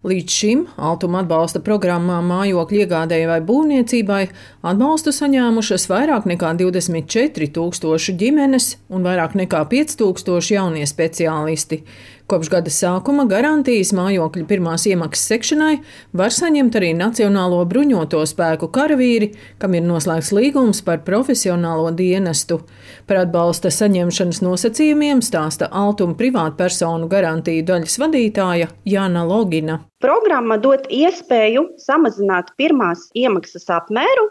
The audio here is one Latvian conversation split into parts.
Līdz šim Altuma atbalsta programmā mājokļu iegādēji vai būvniecībai atbalstu saņēmušas vairāk nekā 24 tūkstoši ģimenes un vairāk nekā 5 tūkstoši jaunie speciālisti. Kopš gada sākuma garantijas mājokļu pirmās iemaksas sekšanai var saņemt arī Nacionālo bruņoto spēku karavīri, kam ir noslēgts līgums par profesionālo dienestu. Par atbalsta saņemšanas nosacījumiem stāsta Altuma privātpersonu garantiju daļas vadītāja Jāna Logina. Programma dod iespēju samazināt pirmās iemaksas apmēru,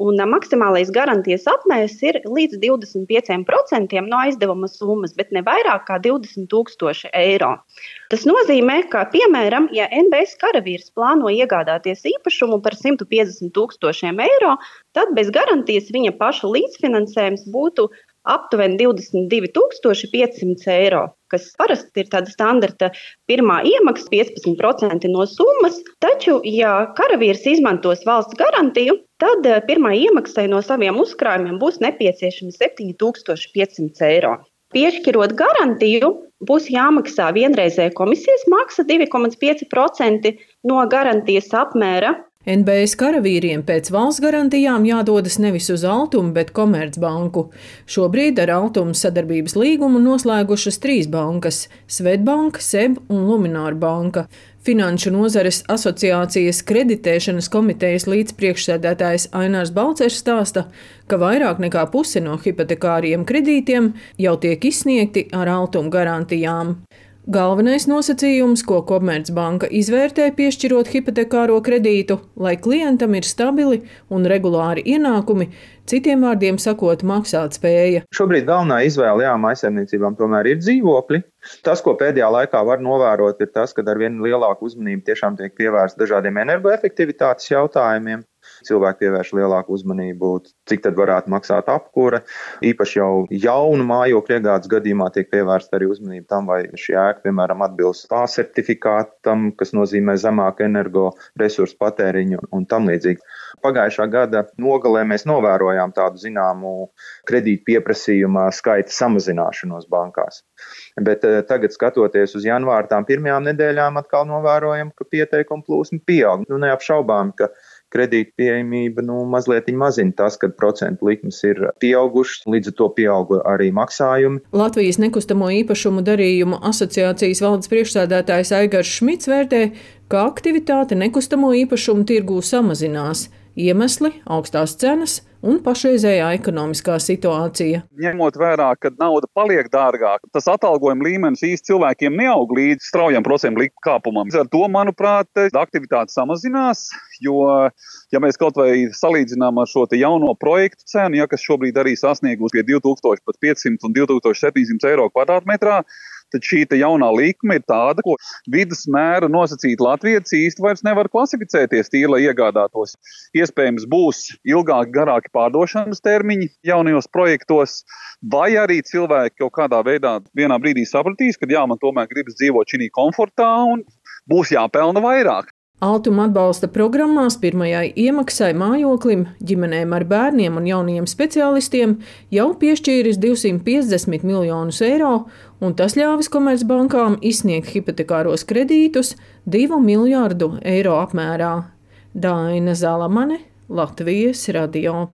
un maksimālais garantijas apmērs ir līdz 25% no aizdevuma summas, bet ne vairāk kā 20 000 eiro. Tas nozīmē, ka, piemēram, ja NBS karavīrs plāno iegādāties īpašumu par 150 000 eiro, tad bez garantijas viņa paša līdzfinansējums būtu aptuveni 22,500 eiro, kas parasti ir tāda standarta pirmā iemaksa, 15% no summas. Taču, ja karavīrs izmantos valsts garantiju, tad eh, pirmā iemaksai no saviem uzkrājumiem būs nepieciešami 7500 eiro. Piešķirot garantiju, būs jāmaksā vienreizēja komisijas maksa 2,5% no garantijas apmēra, NBS karavīriem pēc valsts garantijām jādodas nevis uz Altumu, bet Komercbanku. Šobrīd ar Altumu sadarbības līgumu noslēgušas trīs bankas - Svetbanka, SEB un Lumināra banka. Finanšu nozares asociācijas kreditēšanas komitejas līdzpriekšsēdētājs Ainārs Balcers stāsta, ka vairāk nekā puse no hipotekāriem kredītiem jau tiek izsniegti ar Altumu garantijām. Galvenais nosacījums, ko Komercbanka izvērtē piešķirot hipotekāro kredītu, lai klientam ir stabili un regulāri ienākumi, citiem vārdiem sakot, maksāt spēja. Šobrīd galvenā izvēle jā, maisaimniecībām tomēr ir dzīvokļi. Tas, ko pēdējā laikā var novērot, ir tas, ka ar vien lielāku uzmanību tiešām tiek pievērsta dažādiem energoefektivitātes jautājumiem. Cilvēki pievērš lielāku uzmanību, cik tad varētu maksāt apkūra. Īpaši jau jaunu mājokļu iegādes gadījumā tiek pievērsta arī uzmanība tam, vai šī ēka, piemēram, atbilst A certifikātam, kas nozīmē zemāku energoresursu patēriņu un tam līdzīgi. Pagājušā gada nogalē mēs novērojām tādu zināmu kredītu pieprasījuma skaita samazināšanos bankās. Bet eh, tagad, skatoties uz janvāra tām pirmajām nedēļām, atkal novērojam, ka pieteikumu plūsma pieaug. Nu, neapšaubām, ka kredīta pieejamība nu, mazliet mazina tas, ka procentu likmes ir pieaugušas, līdz ar to pieauga arī maksājumi. Latvijas nekustamo īpašumu darījumu asociācijas valdes priekšsēdētājs Aigars Šmits vērtē, ka aktivitāte nekustamo īpašumu tirgū samazinās. Iemesli - augstās cenas un pašreizējā ekonomiskā situācija. Ņemot vērā, ka nauda paliek dārgāka, tas atalgojuma līmenis īsti cilvēkiem neaug līdz straujam procentu kāpumam. Ar to, manuprāt, aktivitāte samazinās, jo, ja mēs kaut vai salīdzinām ar šo jauno projektu cenu, ja, kas šobrīd arī sasniegusi pie 2500 un 2700 eiro kvadrātmetrā, tad šī jaunā likme ir tāda, ko vidas mēra nosacīt Latvijas īsti vairs nevar klasificēties tīri, lai iegādātos. Iespējams, būs ilgāki, garāki pārdošanas termiņi jaunajos projektos, vai arī cilvēki kaut kādā veidā vienā brīdī sapratīs, ka jā, man tomēr gribas dzīvot šī komfortā un būs jāpelna vairāk. Altuma atbalsta programmās pirmajai iemaksai mājoklim, ģimenēm ar bērniem un jauniem speciālistiem jau piešķīris 250 miljonus eiro, un tas ļāvis Komercbankām izsniegt hipotekāros kredītus 2 miljārdu eiro apmērā. Daina Zalamane, Latvijas radio.